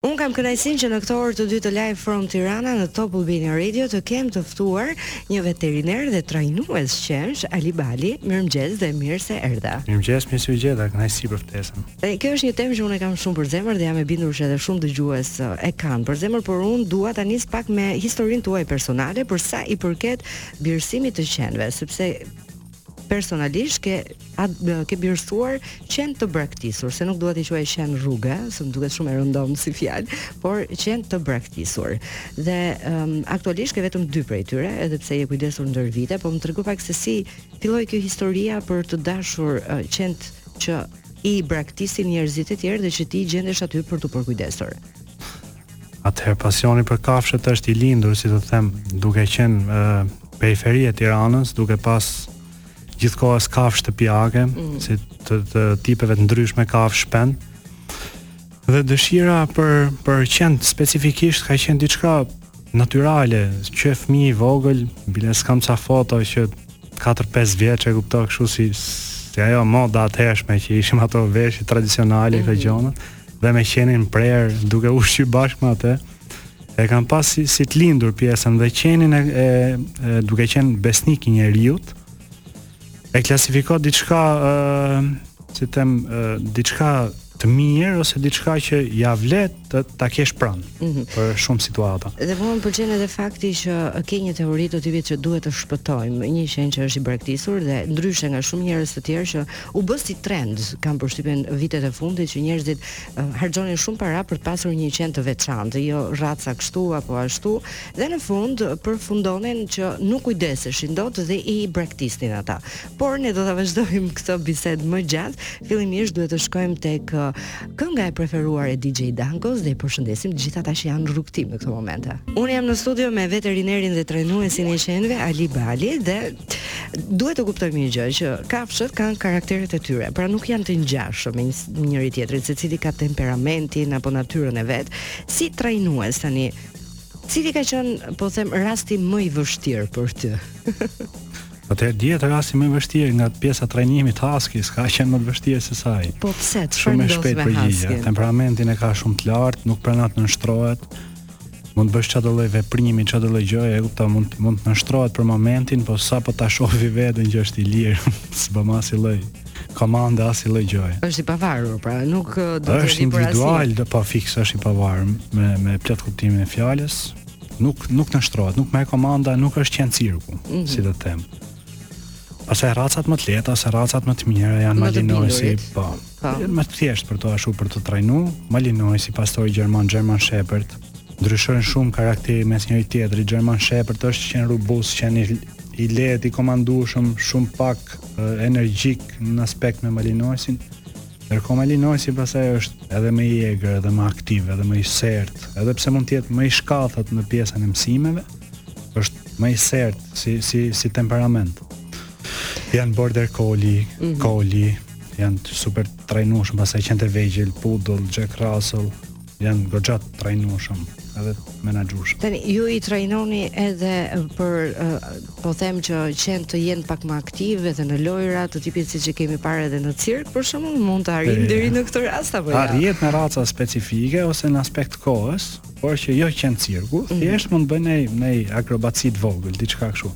Unë kam kënaqësinë që në këtë orë të dytë të Live From Tirana në Top Albania Radio të kem të ftuar një veteriner dhe trajnues qensh, Ali Bali. Mirëmëngjes dhe mirë se erdhe. Mirëmëngjes, mirë se ju gjeta, kënaqësi për ftesën. Dhe kjo është një temë që unë e kam shumë për zemër dhe jam e bindur që edhe shumë dëgjues e kanë për zemër, por unë dua ta nis pak me historinë tuaj personale për sa i përket birësimit të qenve, sepse personalisht ke ke birësuar qen të braktisur, se nuk dua t'i quaj qen rruge, se më duket shumë e rëndom si fjalë, por qen të braktisur. Dhe um, aktualisht ke vetëm dy prej tyre, edhe pse je kujdesur ndër vite, po më trego pak se si filloi kjo historia për të dashur uh, qent që i braktisin njerëzit e tjerë dhe që ti gjendesh aty për t'u përkujdesur. Atëherë pasioni për kafshët është i lindur, si të them, duke qenë ë periferi e Tiranës, duke pas gjithkohës kafshë shtëpiake, mm. si të, të tipeve të ndryshme kafshë, shpend. Dhe dëshira për për qen specifikisht ka qenë diçka natyrale, që fëmijë i vogël, biles kam ca foto që 4-5 vjeç e kupto kështu si si ajo moda atëhershme që ishim ato veshje tradicionale mm -hmm. këto gjona. dhe me qenin prerë duke ushqy bashkë me atë e kam pas si, si të lindur pjesën dhe qenin e, e, e duke qenë besnik i njeriut e klasifiko diçka e, si të them e, diçka të mirë ose diçka që ia vlen ta kesh pranë mm -hmm. për shumë situata. Dhe mua po më pëlqen edhe fakti që ke një teori të tipit që duhet të shpëtojmë një qen që është i braktisur dhe ndryshe nga shumë njerëz të tjerë që U bë si trend, kam përshtypjen vitet e fundit që njerëzit harxhonin shumë para për të pasur një qen të veçantë, jo rraca kështu apo ashtu, dhe në fund përfundonin që nuk kujdeseshin dot dhe i braktisnin ata. Por ne do ta vazhdojmë këtë bisedë më gjatë, fillimisht duhet të shkojmë tek kënga e preferuar e DJ Dankos dhe i përshëndesim të gjithë ata që janë në rrugëtim në këto momente. Unë jam në studio me veterinerin dhe trajnuesin e qenve Ali Bali dhe Duhet të kuptojmë një gjë që kafshët kanë karakteret e tyre, pra nuk janë të ngjashëm me njëri tjetrin, secili ka temperamentin apo natyrën e vet. Si trajnues tani, cili ka qenë, po them, rasti më i vështirë për ty? Atëherë dihet rasti më i vështirë nga pjesa e trajnimit të Husky, s'ka qenë më të vështirë se sa ai. Po pse? Shumë shpejt përgjigja. Temperamentin e ka shumë të lartë, nuk pranon të nënshtrohet mund të bësh çdo lloj veprimi, çdo lloj gjëje, e kupton, mund mund të nënshtrohet për momentin, po sapo ta shohë veten që është i lirë, s'bon asnji lloj komande asnji lloj gjëje. Është i pavarur, pra nuk do të jetë është individual, po, fiks është i pavarur me me plot kuptimin e fjalës. Nuk nuk nënshtrohet, nuk merr komanda, nuk është qen cirku, mm -hmm. si të them. Pastaj rracat më të lehta, ose rracat më të mira janë Malinosi, po. Po. Më të thjeshtë për t'u ashtu për të trajnu, Malinoisi pastori gjerman German Shepherd, ndryshojnë shumë karakteri mes njëri tjetrit. German Shepherd është qen robust, qen i, i lehtë, i komandueshëm, shumë pak energjik në aspekt me Malinoisin. Ndërkohë Malinoisi pastaj është edhe më i egër, edhe më aktiv, edhe më i sert, edhe pse mund të jetë më i shkathët në pjesën e mësimeve, është më i sert si si si temperament. Janë border collie, mm -hmm. collie, janë super të trajnueshëm, pastaj qentë e vegjël, Poodle, Jack Russell, janë goxha të trajnueshëm, edhe menaxhueshëm. Tani, ju i trajnoni edhe për, uh, po them që qentë të jenë pak më aktiv edhe në lojra të tipit siç kemi parë edhe në cirk, për shembull mund të arrihet deri në këtë rast, apo jo? Arrihet në raca specifike ose në aspekt kohës, por që jo qen cirku, mm -hmm. thjesht mund bëjnë nej, nej akrobaci të vogël, diçka kështu.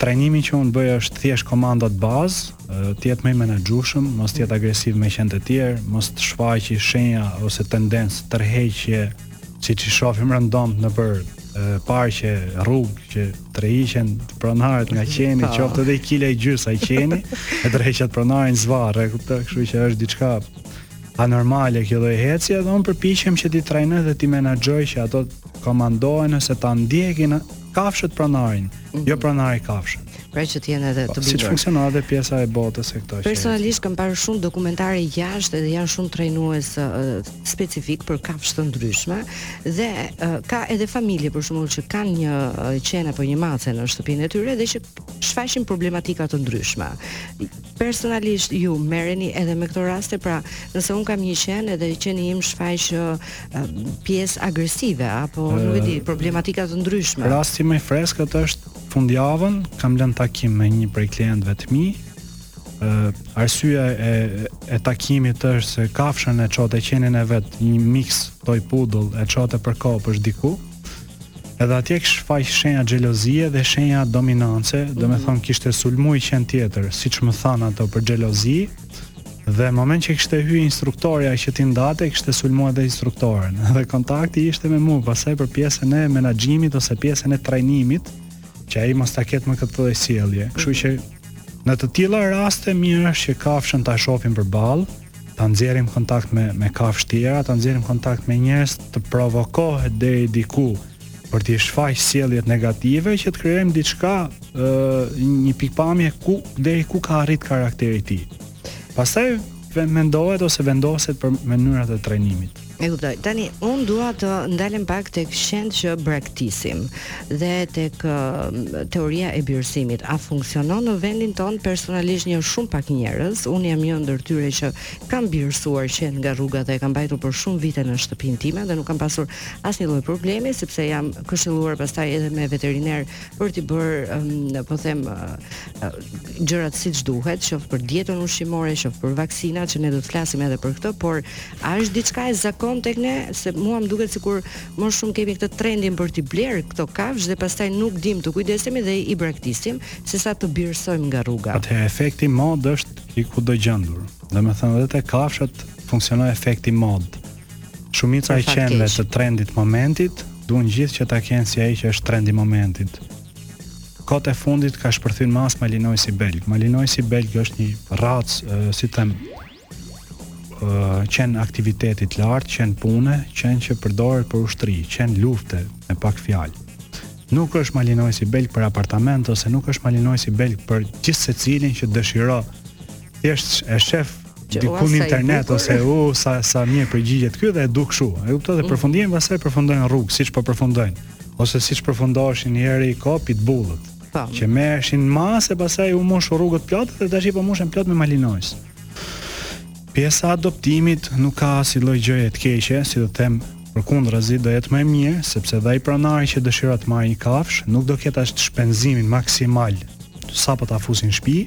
Trajnimi që unë bëj është thjesht komandat bazë, të jetë më i menaxhueshëm, mos të jetë mhm. agresiv me qen të tjerë, mos të shfaqë shenja ose tendencë tërheqje, siç i shohim rëndom nëpër parqe, rrugë që tërhiqen pronarët nga qeni, qoftë edhe kile e gjys ai qeni, e tërheq pronarin zvarrë, e kupton, kështu që është diçka anormale kjo lloj ecje, edhe unë përpiqem që t'i trajnoj dhe t'i menaxhoj që ato komandohen ose të ndjekin kafshët pronarin, mm -hmm. jo pronari kafshët. Pra që të jenë edhe të bindur. Si funksionon edhe pjesa e botës e këto që. Personalisht kam parë shumë dokumentare jashtë dhe janë shumë trajnues uh, specifikë për kafshë të ndryshme dhe uh, ka edhe familje për shembull që kanë një uh, qen apo një mace në shtëpinë e tyre dhe që shfaqin problematika të ndryshme. Personalisht ju merreni edhe me këto raste, pra nëse unë kam një qen edhe qeni im shfaq pjesë agresive apo e, nuk e di, problematika të ndryshme. Rasti më i freskët është fundjavën kam lënë takim me një prej klientëve të mi. Ë arsyeja e e takimit është se kafshën e çote qenin e vet, një mix toy poodle e çote për kopësh diku. Edhe atje kish shfaq shenja xhelozie dhe shenja dominance, mm -hmm. domethënë kishte sulmu një qen tjetër, siç më thanë ato për xhelozi, dhe moment që kishte hy instruktorja që t'i ndate, kishte sulmu edhe instruktoren, dhe kontakti ishte me mu, pastaj për pjesën e menaxhimit ose pjesën e trajnimit, që ai mos ta ketë më këtë lloj sjellje. Kështu mhm. që në të tilla raste mirë është që kafshën ta shohim përballë, ta nxjerrim kontakt me me kafshë tjera, ta nxjerrim kontakt me njerëz të provokohet deri diku për t'i shfaq sjelljet negative që të krijojmë diçka ë një pikëpamje ku deri ku ka arrit karakteri i tij. Pastaj mendohet ose vendoset për mënyrat e trajnimit. E kuptoj. Tani un dua të ndalem pak tek qentë që braktisim dhe tek teoria e birësimit. A funksionon në vendin ton personalisht njoh shumë pak njerëz. Un jam një ndër ata që kam birësuar qen nga rruga dhe e kam mbajtur për shumë vite në shtëpinë time dhe nuk kam pasur asnjë lloj problemi sepse jam këshilluar pastaj edhe me veteriner për t'i bërë um, po them uh, gjërat siç duhet, qoftë për dietën ushqimore, qoftë për vaksinat që ne do të flasim edhe për këtë, por A është diçka e zakontë tek ne, se mua më duket sikur më shumë kemi këtë trendin për t'i blerë këto kafshë dhe pastaj nuk dimë të kujdesemi dhe i braktisim, sesa të birësojmë nga rruga. Atëherë efekti mod është i kudogjendur. Domethënë dhe te kafshët funksionon efekti mod. Shumica e qenve të trendit momentit duan gjithë që ta kenë si ai që është trendi momentit. Kohët e fundit ka shpërthy në masë malinoisi belg. Malinoisi belg është një racë, si të them, qen i aktivitetit lartë, qen pune, qen që përdoret për ushtri, qen lufte, me pak fjalë. Nuk është malinoisi belg për apartament, ose nuk është malinoisi belg për gjithsecilin që dëshiro, thjesht e shef diku në internet ose u uh, sa sa mirë përgjigjet ky dhe e du kështu. E kuptoj dhe mm. përfundimin pastaj përfundojnë në rrugë siç po përfundojnë ose siç përfundoshin njëherë pitbullët. Po. Që merrshin në masë e pastaj u mbushën rrugët plot dhe tashi po mbushen plot me malinois. Pjesa e adoptimit nuk ka asnjë lloj gjëje të keqe, si të them, përkundrazi do jetë më e mirë, sepse dhe ai pronari që dëshiron të marrë një kafshë nuk do ketë atë shpenzimin maksimal sapo ta fusi në shtëpi,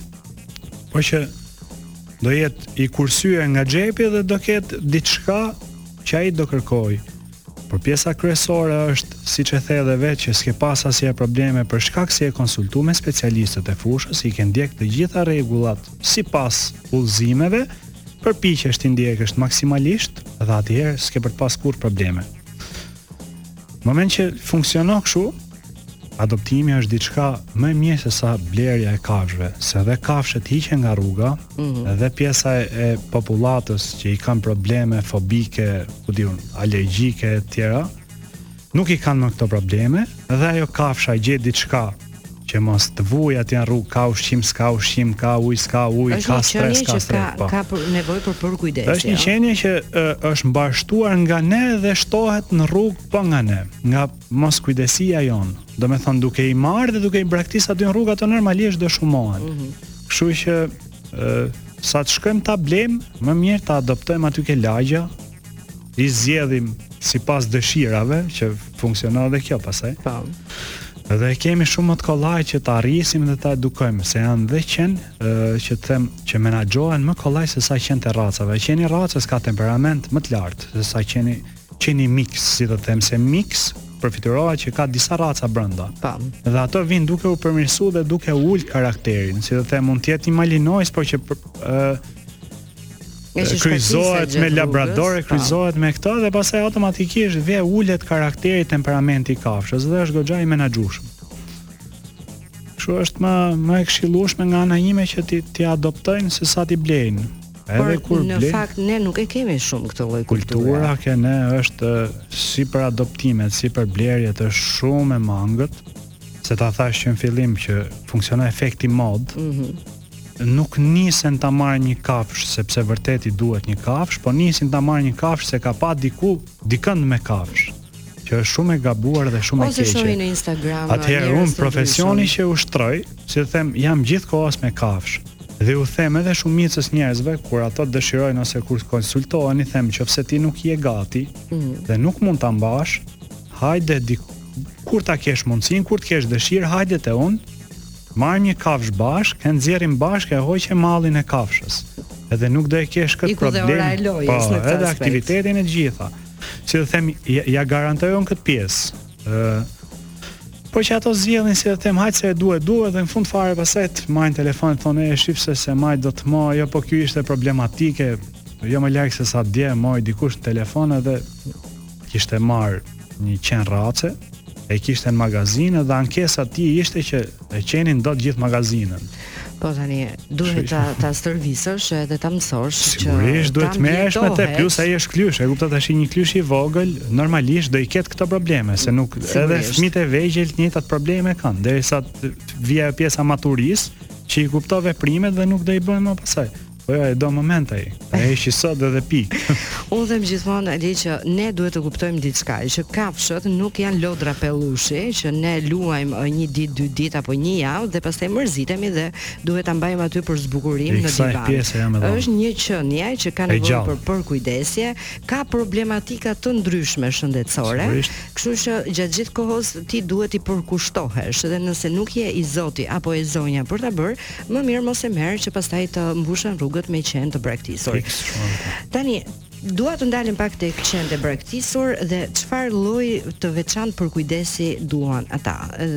por që do jetë i kursyer nga xhepi dhe do ketë diçka që ai do kërkojë. Por pjesa kryesore është, siç e the edhe vetë që s'ke pas asnjëherë probleme për shkak se je konsultu me specialistët e fushës, i ke ndjek të gjitha rregullat sipas udhëzimeve, përpiqesh t'i ndjekësh maksimalisht dhe atëherë s'ke për të pas kurrë probleme. Në moment që funksionon kështu, Adoptimi është diçka më e mirë se sa blerja e kafshëve, se dhe kafshët hiqen nga rruga mm -hmm. dhe pjesa e, e popullatës që i kanë probleme fobike, ku di un, alergjike e tjera, nuk i kanë më këto probleme dhe ajo kafsha gje diçka që mos të vujë atje në rrugë, ka ushqim, s'ka ushqim, ka uj, s'ka uj, ka stres, ka stres. Ka, po. ka për, nevojë për për kujdes. është një jo? qenje që e, është mbarështuar nga ne dhe shtohet në rrugë po nga ne. Nga Moskujdesia jonë, domethënë duke i marrë dhe duke i braktis aty në rrugë ato normalisht do shumohen. Mm -hmm. Kështu që ë sa të shkojmë ta blejmë, më mirë ta adoptojmë aty ke lagja, i zgjedhim sipas dëshirave që funksionon edhe kjo pasaj. Po. Dhe kemi shumë më të kollaj që ta rrisim dhe ta edukojmë, se janë dhe qen që të them që menaxhohen më kollaj se sa qen të racave. Qeni i racës ka temperament më të lartë se sa qeni qeni mix, si të them se mix përfytyrohet që ka disa raca brenda. Tam. Dhe ato vijnë duke u përmirësuar dhe duke ul karakterin, si të them mund të jetë një malinois, por që ë kryqëzohet me labrador e kryqëzohet me këto dhe pastaj automatikisht vjen ulet karakteri temperamenti i kafshës dhe është goxha i menaxhueshëm. Kështu është më më e këshillueshme nga ana ime që t'i t'i adoptojnë se sa t'i blejnë. Por në fakt ne nuk e kemi shumë këtë lloj kulture. Kultura ke ne është si për adoptimet, si për blerjet është shumë e mangët, se ta thashë që në fillim që funksionon efekti modë. Mm -hmm. Nuk nisen ta marrin një kafshë sepse vërtet i duhet një kafshë, po nisen ta marrin një kafshë se ka pa diku dikënd me kafshë. që është shumë e gabuar dhe shumë e keqe. Ose shohin në Instagram. Atëherë unë profesioni që ushtroj, si të them, jam gjithë kohës me kafshë. Dhe u them edhe shumicës njerëzve kur ato dëshirojnë ose kur konsultohen i them qoftë se ti nuk je gati mm. dhe nuk mund ta mbash, hajde kur ta kesh mundësinë, kur të kesh dëshirë, hajde te unë. Marrim një kafshë bashkë, e nxjerrim bashkë e hoqe mallin e kafshës. Edhe nuk do e kesh këtë problem. Po, edhe aktivitetin e të gjitha. si të them, ia, ia garantoj unë këtë pjesë. ë Po që ato zgjedhin si të them hajt se e duhet, duhet dhe në fund fare pastaj të marrin në telefon thonë e shif se s'e maj dot të mo, jo po ky ishte problematike, jo më larg se sa dje mori dikush në telefon edhe kishte marrë një qen race, e kishte në magazinë dhe ankesa e tij ishte që e qeni ndot gjithë magazinën. Po tani duhet ta ta stërvisësh edhe ta mësosh që sigurisht duhet të merresh me të plus ai është klysh, e kupton tash një klysh i vogël, normalisht do i ketë këto probleme, se nuk sigurisht. edhe fëmijët e vegjël të njëjtat probleme kanë, derisa vjen pjesa e maturisë që i kupton veprimet dhe nuk do i bëjë më pasaj. Po ja, e do moment ai. Ai e sheh sot dhe pikë. Unë them gjithmonë ali që ne duhet të kuptojmë diçka, që kafshët nuk janë lodra pellushi, që ne luajmë uh, një ditë, dy ditë apo një javë dhe pastaj mërzitemi dhe duhet ta mbajmë aty për zbukurim në divan. Është një qenie që ka nevojë për përkujdesje, ka problematika të ndryshme shëndetësore. Kështu që gjatë gjithë kohës ti duhet t'i përkushtohesh dhe nëse nuk je i zoti apo e zonja për ta bërë, Më mirë mos e merr që pastaj të mbushen rrugët me qen të braktisur. Tani Dua të ndalem pak tek qentë e braktisur dhe çfarë lloj të veçantë për kujdesi duan ata,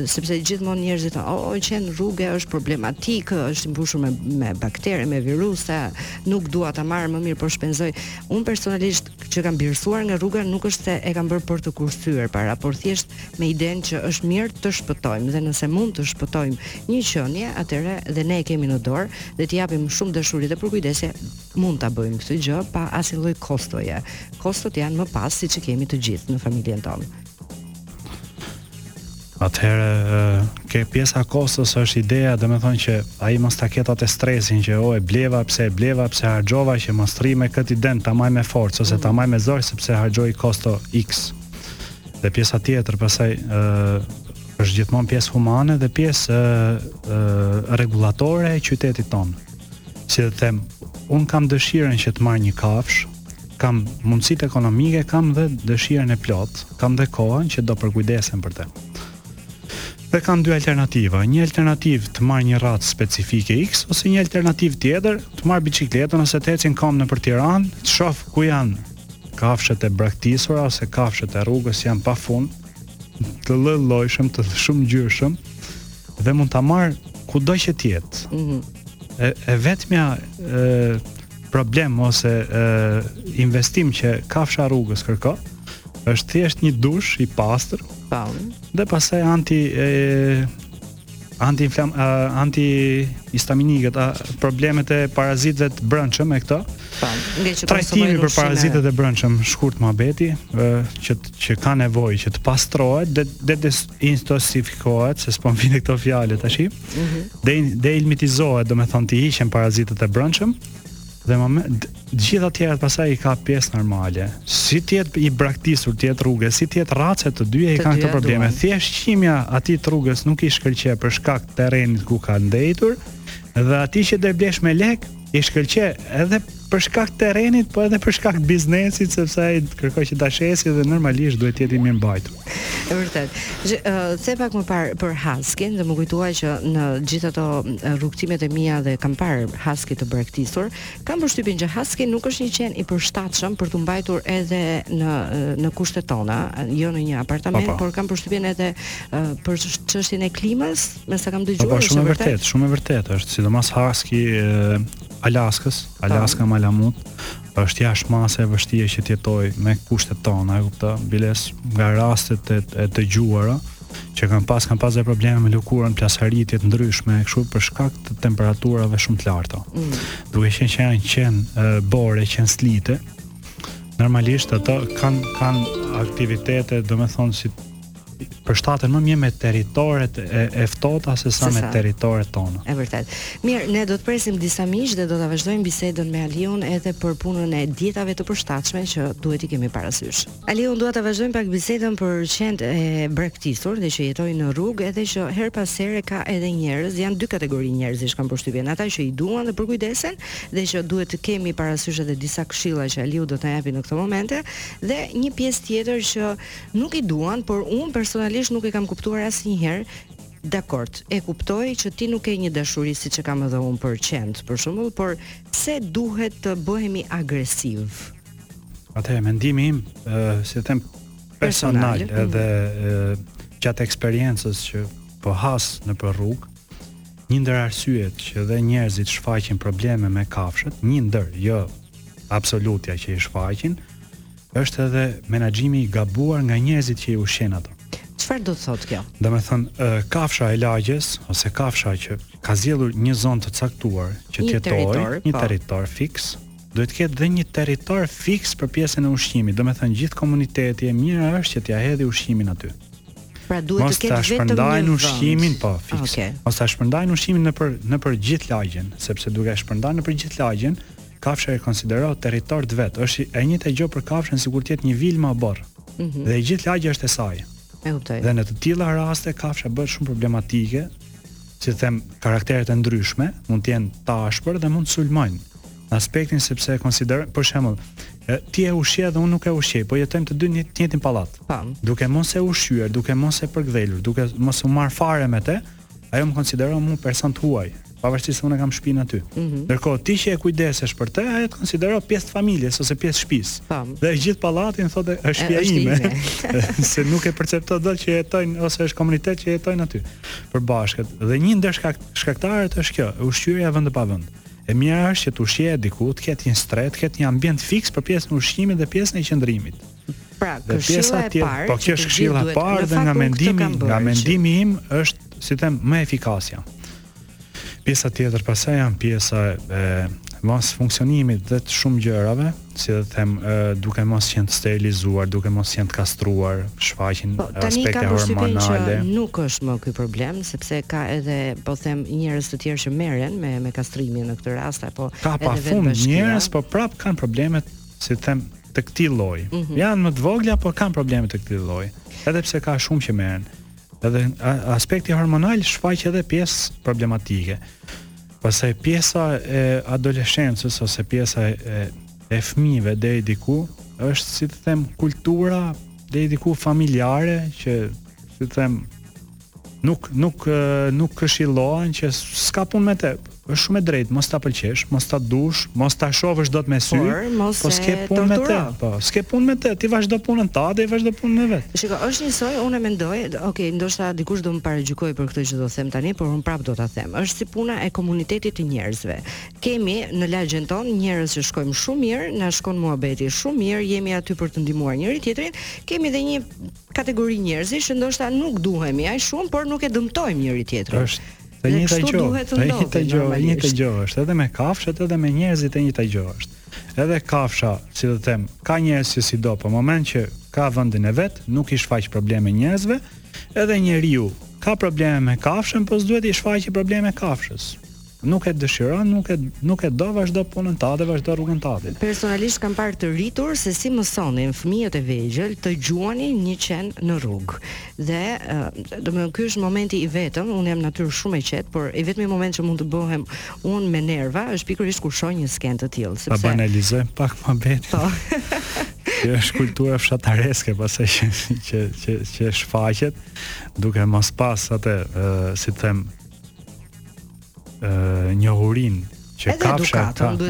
sepse gjithmonë njerëzit thonë, "Oh, qen rruge është problematik, është i mbushur me me baktere, me virusa, nuk dua ta marr më mirë po shpenzoj." Unë personalisht që kam birësuar nga rruga nuk është se e kam bërë për të kursyer para, por thjesht me idenë që është mirë të shpëtojmë dhe nëse mund të shpëtojmë një qenie, atëherë dhe ne e kemi në dorë dhe t'i japim shumë dashuri dhe përkujdesje, mund ta bëjmë këtë gjë pa asnjë lloj kostoje. Kostot janë më pas, siç i kemi të gjithë në familjen tonë. Atëherë te pjesa kostos është ideja, domethënë që ai mos ta ketë atë stresin që o e bleva, pse e bleva, pse harxova që mos të rri me këtë idenë ta maj me forcë ose ta mhm. maj me zor sepse harxoi kosto X. Dhe pjesa tjetër, pastaj ë është gjithmonë pjesë humane dhe pjesë ë rregullatore e qytetit tonë. Si të them, un kam dëshirën që të marr një kafshë, Kam mundësitë ekonomike, kam dhe dëshirën e plotë, kam dhe kohën që do përkujdesem për të. Dhe kam dy alternativa, një alternativë të marr një rracë specifike X ose një alternativë tjetër, të marr biçikletën ose të eci në kambë nëpër Tiranë, të shoh ku janë kafshët e braktisura ose kafshët e rrugës janë pafund, të llojshëm, të shumëngjyrshëm dhe mund ta marr kudo që të jetë. Mm -hmm. E e vetmja ë problem ose e, investim që kafsha rrugës kërko, është thjesht një dush i pastër, Po. dhe pastaj anti e, anti inflam e, anti histaminikët, a, problemet e parazitëve të brendshëm e këto. Po, nga që Trajtimi për ushqime. parazitët e brendshëm, shkurt muhabeti, ë, që t- që ka nevojë që të pastrohet dhe dhe desintoksifikohet, se s'po më vjen kjo fjalë tash. dhe dehelmintizohet, domethënë t'i hiqen parazitët e brendshëm dhe më me të gjitha të tjerat pasaj i ka pjesë normale. Si të jetë i braktisur, të jetë rruge, si të jetë rrace të dyja i kanë këto probleme. Thjesht qimja atij të rrugës nuk i shkëlqe për shkak të terrenit ku ka ndejtur dhe atij që do e blesh me lek, i shkëlqe edhe për shkak të terrenit, po edhe për shkak të biznesit, sepse ai kërkoi që ta shesi dhe normalisht duhet të jetë i mirëmbajtur. E vërtet. Uh, the pak më parë për Haskin dhe më kujtua që në gjithë ato rrugëtimet e mia dhe kam parë Haski të braktisur, kam përshtypjen që Haski nuk është një qen i përshtatshëm për t'u mbajtur edhe në në kushtet tona, jo në një apartament, po, po, po. Po. por kam përshtypjen edhe uh, për çështjen e klimës, me sa kam dëgjuar. Po, po shumë e vërtetë, shumë e vërtetë është, sidomos haski Alaskës, po. Alaska Malamut, është jashtë mase e vështirë që të jetojë me kushtet tona, e kupton? Biles nga rastet e, e të dëgjuara që kanë pas kanë pas dhe probleme me lëkurën, plasaritje të ndryshme e kështu për shkak të temperaturave shumë të larta. Mm. Duke qenë që janë qen bore, qen slite, normalisht ata kanë kanë aktivitete, domethënë si përshtaten më mirë me territoret e, e ftohta se sa me territoret tona. Është vërtet. Mirë, ne do të presim disa miq dhe do ta vazhdojmë bisedën me Aliun edhe për punën e dietave të përshtatshme që duhet t'i kemi parasysh. Aliu, dua ta vazhdojmë pak bisedën për qentë e braktisur dhe që jetojnë në rrugë edhe që her pas here ka edhe njerëz, janë dy kategori njerëzish kam përshtypjen, ata që i duan dhe përkujdesen dhe që duhet të kemi parasysh edhe disa këshilla që Aliu do të na japë në këto momente dhe një pjesë tjetër që Nuk i duan, por unë personalisht nuk e kam kuptuar asnjëherë, dakord, e kuptoj që ti nuk ke një dashuri siç e kam edhe unë për qentë, për shembull, por pse duhet të bëhemi agresiv? Atëherë mendimi im, ë, si të them, personal, personal edhe mm. gjatë eksperiencës që po has nëpër rrugë, një ndër arsyet që dhe njerëzit shfaqin probleme me kafshët, një ndër, jo absolutja që i shfaqin, është edhe menaxhimi i gabuar nga njerëzit që i ushqejnë ato. Çfarë do të thotë kjo? Domethënë kafsha e lagjes ose kafsha që ka zgjedhur një zonë të caktuar që të jetojë, një po. territor fiks, duhet të ketë dhe një territor fiks për pjesën e ushqimit. Domethënë gjithë komuniteti e mira është që t'ia hedhë ushqimin aty. Pra duhet Mos të ketë vetëm një vend. ushqimin, po, fiks. Okay. Mos ta shpërndajnë ushqimin nëpër nëpër gjithë lagjen, sepse duke e shpërndarë nëpër gjithë lagjen, Kafsha e konsideron territor të vet, është e njëjta gjë për kafshën sikur të jetë një vilë me oborr. Mm -hmm. Dhe e gjithë lagja është e saj. E kuptoj. Dhe në të tilla raste kafsha bëhet shumë problematike, si të them, karakteret e ndryshme, mund të jenë të ashpër dhe mund të sulmojnë në aspektin sepse e konsideron për shembull, ti e ushqen dhe unë nuk e ushqej, po jetojmë të dy në të njëjtin pallat. Duke mos e ushqyer, duke mos e përkëdhelur, duke mos u marrë fare me të, ajo më konsideron mua person të huaj, pavarësisht se unë kam shtëpinë aty. Mm -hmm. Ndërkohë ti që e kujdesesh për të, ajo të konsideron pjesë të familjes ose pjesë të shtëpisë. Dhe gjithë pallatin thotë është shtëpia ime, se nuk e percepton dot që jetojnë ose është komunitet që jetojnë aty përbashkët. Dhe një ndër shkak shkaktarët është kjo, ushqyerja vend pa vend. E mira është që të ushqehet diku, të ketë një strehë, të ketë një ambient fiks për pjesën e ushqimit dhe pjesën e qëndrimit. Pra, këshilla e parë, po kjo është këshilla e parë dhe nga mendimi, nga mendimi im është, si them, më efikasja. Pjesa tjetër pasaj janë pjesa e mosfunksionimit dhe të shumë gjërave, si të them, e, duke mos qenë të sterilizuar, duke mos qenë të kastruar, shfaqin po, aspekte hormonale. Që nuk është më ky problem, sepse ka edhe, po them, njerëz të tjerë që merren me me kastrimin në këtë rast apo ka pafund njerëz, po prap kanë probleme si të them, të këtij lloji. Mm -hmm. Janë më të vogla, por kanë probleme të këtij lloji, edhe pse ka shumë që merren. Edhe aspekti hormonal shfaq edhe pjesë problematike. Pastaj pjesa e adoleshencës ose pjesa e e fëmijëve deri diku është si të them kultura deri diku familjare që si të them nuk nuk nuk këshillohen që s'ke punë me të. Është shumë e drejtë, mos ta pëlqesh, mos ta dush, mos ta shohësh dot me sy, Por, mos po s'ke punë me të. Po, s'ke punë me të, ti vazhdo punën tate, ai vazhdon punën e vet. Shikoj, është njësoj, unë mendoj, ok, ndoshta dikush do më paragjykojë për këtë që do them tani, por unë prapë do ta them. Është si puna e komunitetit të njerëzve. Kemi në lagjen tonë njerëz që shkojmë shumë mirë, na shkon muhabeti shumë mirë, jemi aty për të ndihmuar njëri-tjetrin, kemi dhe një kategori njerëzish që ndoshta nuk duhemi aq shumë, por nuk e dëmtojmë njëri-tjetrin. Është e njëjta gjë. Kështu duhet të ndodhë. E njëjta gjë, e njëjta gjë është edhe me kafshët, edhe me njerëzit e njëjta gjë është. Edhe kafsha, si të them, ka njerëz që s'i do, po moment që ka vendin e vet, nuk i shfaq probleme njerëzve, edhe njeriu ka probleme me kafshën, po s'duhet t'i shfaqë probleme kafshës. Nuk e dëshiron, nuk e nuk e do vazhdo punën tate, vazhdo rrugën tate. Personalisht kam parë të rritur se si mësonin fëmijët e vegjël të gjuanin një qen në rrugë. Dhe domethënë ky është momenti i vetëm, unë jam natyrë shumë e qetë, por i vetmi moment që mund të bëhem unë me nerva është pikërisht kur shoh një skenë të tillë, sepse Ta banalizojmë pak më vetë. Po. Kjo është kultura fshatareske pasaj që që që, që shfaqet duke mos pas atë, si të them, ë njohurinë që kafsha,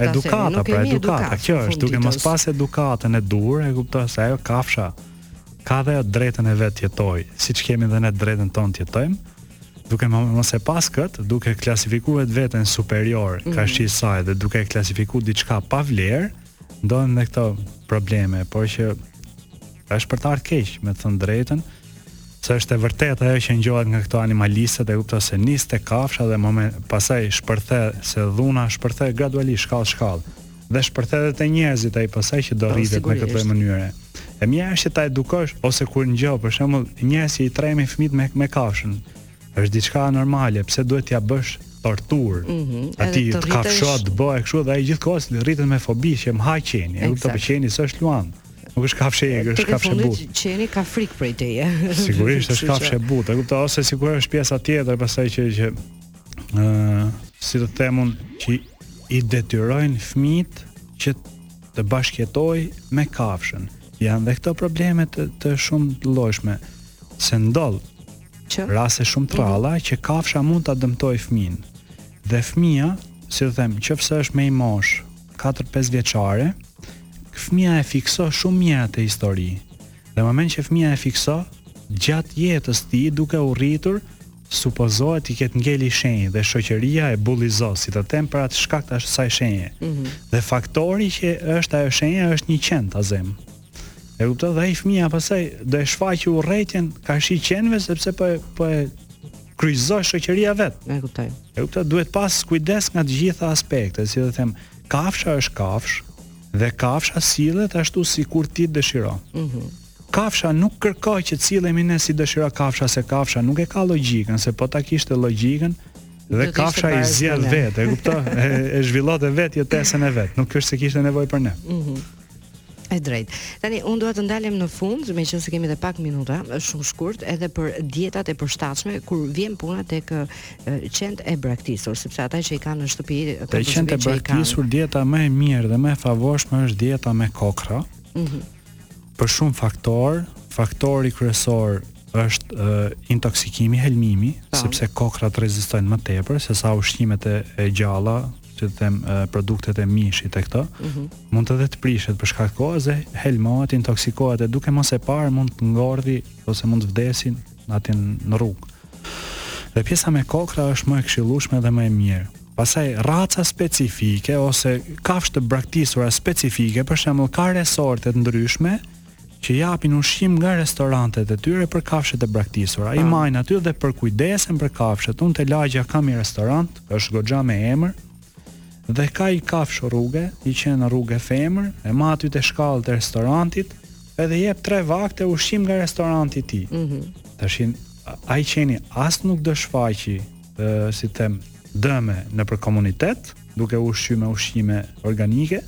edukata, pra edukata, kjo është duke mos pas edukatën e duhur, e kupton se ajo kafsha ka dhe drejtën e vet të jetojë, siç kemi dhe ne drejtën tonë të jetojmë. Duke mos e pas kët, duke klasifikuar veten superior mm -hmm. karshi saj dhe duke klasifikuar diçka pa vlerë, ndodhin dhe këto probleme, por që është për të ardhur keq, me të thënë drejtën, se është e vërtetë ajo që ngjohet nga këto animalistët e kupton se nis te kafsha dhe më pastaj shpërthe se dhuna shpërthe gradualisht shkallë shkallë dhe shpërthe edhe te njerëzit ai pastaj që do, po rritet me këtë mënyrë. E mira është që ta edukosh ose kur ngjo për shembull njerëz që i trembin fëmijët me me kafshën. është diçka normale, pse duhet t'ja bësh tortur. Mm -hmm. Ai të, të kafshon, të bëhe kështu dhe ai gjithë kohës rritet me fobi që më ha qeni, nuk të pëlqen s'është luan. Nuk është kafshë e është kafshë e butë. Qeni ka frikë prej teje. Sigurisht është kafshë e butë, e kuptoj ose sikur është pjesa tjetër, pastaj që që ë si të them që i detyrojnë fëmijët që të bashkëjetojnë me kafshën. Janë dhe këto probleme të, të shumëllojshme se ndodh që. Raste shumë të rralla që kafsha mund ta dëmtojë fëmin. Dhe fëmija, si të them, qoftë se është me i mosh 4-5 vjeçare, fëmija e fikso shumë mirë atë histori. Dhe në moment që fëmija e fikso, gjatë jetës tij duke u rritur, supozohet t'i ketë ngel i shenjë dhe shoqëria e bullizo, si të them për atë shkak të asaj shenje. Mm -hmm. Dhe faktori që është ajo shenja është një qen ta zëmë. E kupton dhe ai fëmija pastaj do e shfaqë urrejtjen karshi qenve sepse po e po e kryqëzo shoqëria vet. E kuptoj. E kuptoj, duhet pas kujdes nga të gjitha aspektet, si do të them, kafsha është kafsh dhe kafsha sillet ashtu sikur ti dëshiron. Mhm. Mm kafsha nuk kërko që sillemi ne si dëshiro kafsha se kafsha nuk e ka logjikën, se po ta kishte logjikën, dhe kafsha i zgjedh vetë, e kupton? e, e zhvillon vetë jetesën e vet, nuk është se kishte nevojë për ne. Mhm. Mm E drejt. Tani unë dua të ndalem në fund, meqenëse kemi edhe pak minuta, shumë shkurt, edhe për dietat e përshtatshme kur vjen puna tek qentë e braktisur, sepse ata që i kanë në shtëpi, ata që kanë. Te të braktisurit dieta më e mirë dhe më e favorshme është dieta me kokrra. Mhm. Mm për shumë faktorë, faktori kryesor është uh, intoksikimi, helmimi. Po. sepse kokrrat rezistojnë më tepër sesa ushqimet e, e gjalla, si të them, produktet e mishit e këto, mm -hmm. mund edhe të prishet për shkak të kohës dhe helmohet, intoksikohet e duke mos e parë mund të ngordhi ose mund të vdesi aty në rrugë. Dhe pjesa me kokrra është më e këshillueshme dhe më e mirë. Pastaj raca specifike ose kafshë të braktisura specifike, për shembull ka resorte të ndryshme që japin ushqim nga restorantet e tyre për kafshët e braktisura. I majnë aty dhe përkujdesen për kafshët. Unë te lagja kam një restorant, është goxha me emër, dhe ka i kafsh rruge, i qen rruge femër, e ma aty te shkallët e restorantit, edhe i jep tre vakte ushqim nga restoranti i tij. Mm -hmm. Tashi, ai qeni as nuk do shfaqi si të them, dëme nëpër komunitet, duke u ushqyer me ushqime organike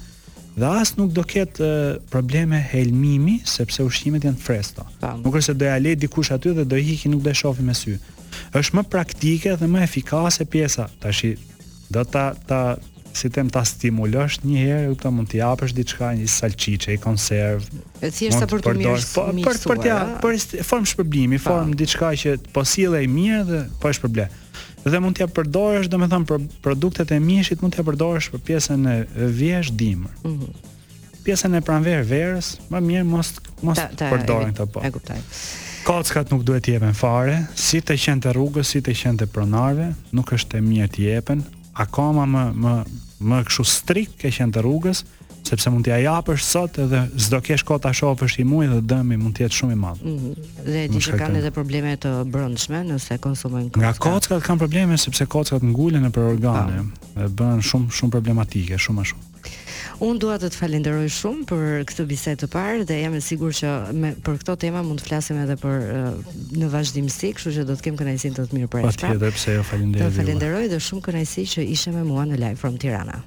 dhe as nuk do ketë probleme helmimi sepse ushqimet janë të freskëta. Nuk është se do ja lej dikush aty dhe do iki nuk do e shofi me sy. Është më praktike dhe më efikase pjesa. Tashi do ta ta si them ta stimulosh një herë, mund t'i japësh diçka, një salçiçe, një konservë, E thjeshta për të mirë. Po për për të për formë shpërblimi, po. formë diçka që po sillet ai mirë dhe po e shpërblej. Dhe mund t'ia përdorësh, domethënë për produktet e mishit mund t'ia përdorësh për pjesën e vjeshtë dimër. Mm -hmm. Pjesën e pranverë verës, më mirë mos mos përdorin këto po. E kuptoj. Kockat nuk duhet t'i jepen fare, si te qentë e rrugës, si te qentë e pronarëve, nuk është e mirë t'i jepen. Akoma më më më kështu strikt ke qentë e rrugës, mm sepse mund t'ia japësh sot edhe s'do kesh kohë ta shohësh një muaj dhe dëmi mund të jetë shumë i madh. Mm -hmm. Dhe di që kanë edhe probleme të brendshme nëse konsumojnë kocka. Nga kockat kanë probleme sepse kockat ngulen nëpër organe dhe bën shumë shumë problematika, shumë më shumë. Unë dua të të falenderoj shumë për këtë bisedë të parë dhe jam e sigurt që me për këto tema mund të flasim edhe për në vazhdimësi, kështu që do të kem kënaqësinë të të mirëpres. Patjetër, pse jo, faleminderit. Të falenderoj dhe shumë kënaqësi që ishe me mua në Live from Tirana.